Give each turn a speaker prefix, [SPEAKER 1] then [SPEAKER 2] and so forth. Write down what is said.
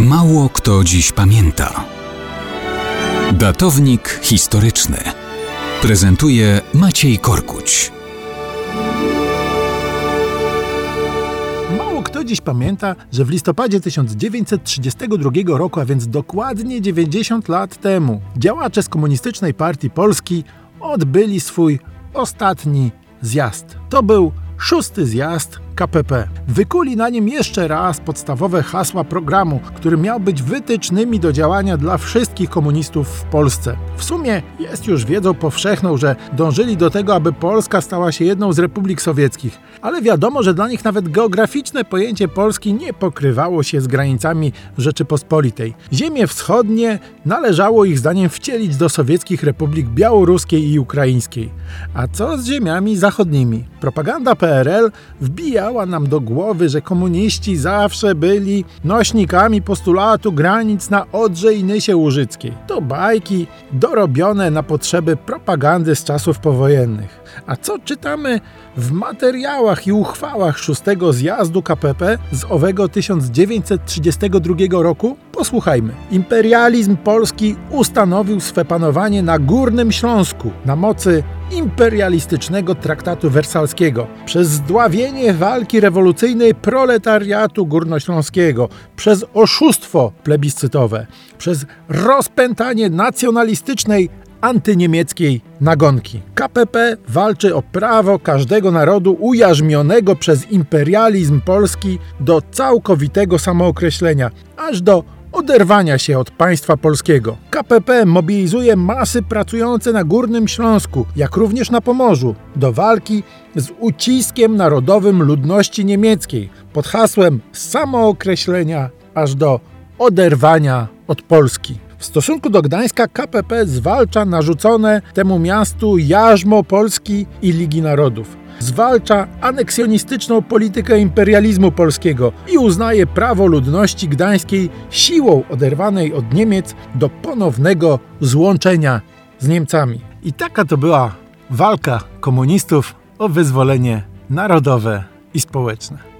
[SPEAKER 1] Mało kto dziś pamięta. Datownik historyczny prezentuje Maciej Korkuć.
[SPEAKER 2] Mało kto dziś pamięta, że w listopadzie 1932 roku, a więc dokładnie 90 lat temu, działacze z Komunistycznej Partii Polski odbyli swój ostatni zjazd. To był szósty zjazd KPP. Wykuli na nim jeszcze raz podstawowe hasła programu, który miał być wytycznymi do działania dla wszystkich komunistów w Polsce. W sumie jest już wiedzą powszechną, że dążyli do tego, aby Polska stała się jedną z republik sowieckich, ale wiadomo, że dla nich nawet geograficzne pojęcie Polski nie pokrywało się z granicami Rzeczypospolitej. Ziemie wschodnie należało ich zdaniem wcielić do sowieckich republik białoruskiej i ukraińskiej. A co z ziemiami zachodnimi? Propaganda PRL wbija wbijała nam do głowy, że komuniści zawsze byli nośnikami postulatu granic na Odrze i Nysie Łużyckiej. To bajki dorobione na potrzeby propagandy z czasów powojennych. A co czytamy w materiałach i uchwałach szóstego zjazdu KPP z owego 1932 roku? Posłuchajmy. Imperializm polski ustanowił swe panowanie na Górnym Śląsku na mocy imperialistycznego traktatu wersalskiego, przez zdławienie walki rewolucyjnej proletariatu górnośląskiego, przez oszustwo plebiscytowe, przez rozpętanie nacjonalistycznej antyniemieckiej nagonki. KPP walczy o prawo każdego narodu ujarzmionego przez imperializm polski do całkowitego samookreślenia, aż do oderwania się od państwa polskiego. KPP mobilizuje masy pracujące na Górnym Śląsku, jak również na Pomorzu, do walki z uciskiem narodowym ludności niemieckiej pod hasłem samookreślenia aż do oderwania od Polski. W stosunku do Gdańska KPP zwalcza narzucone temu miastu jarzmo Polski i Ligi Narodów zwalcza aneksjonistyczną politykę imperializmu polskiego i uznaje prawo ludności gdańskiej siłą oderwanej od Niemiec do ponownego złączenia z Niemcami. I taka to była walka komunistów o wyzwolenie narodowe i społeczne.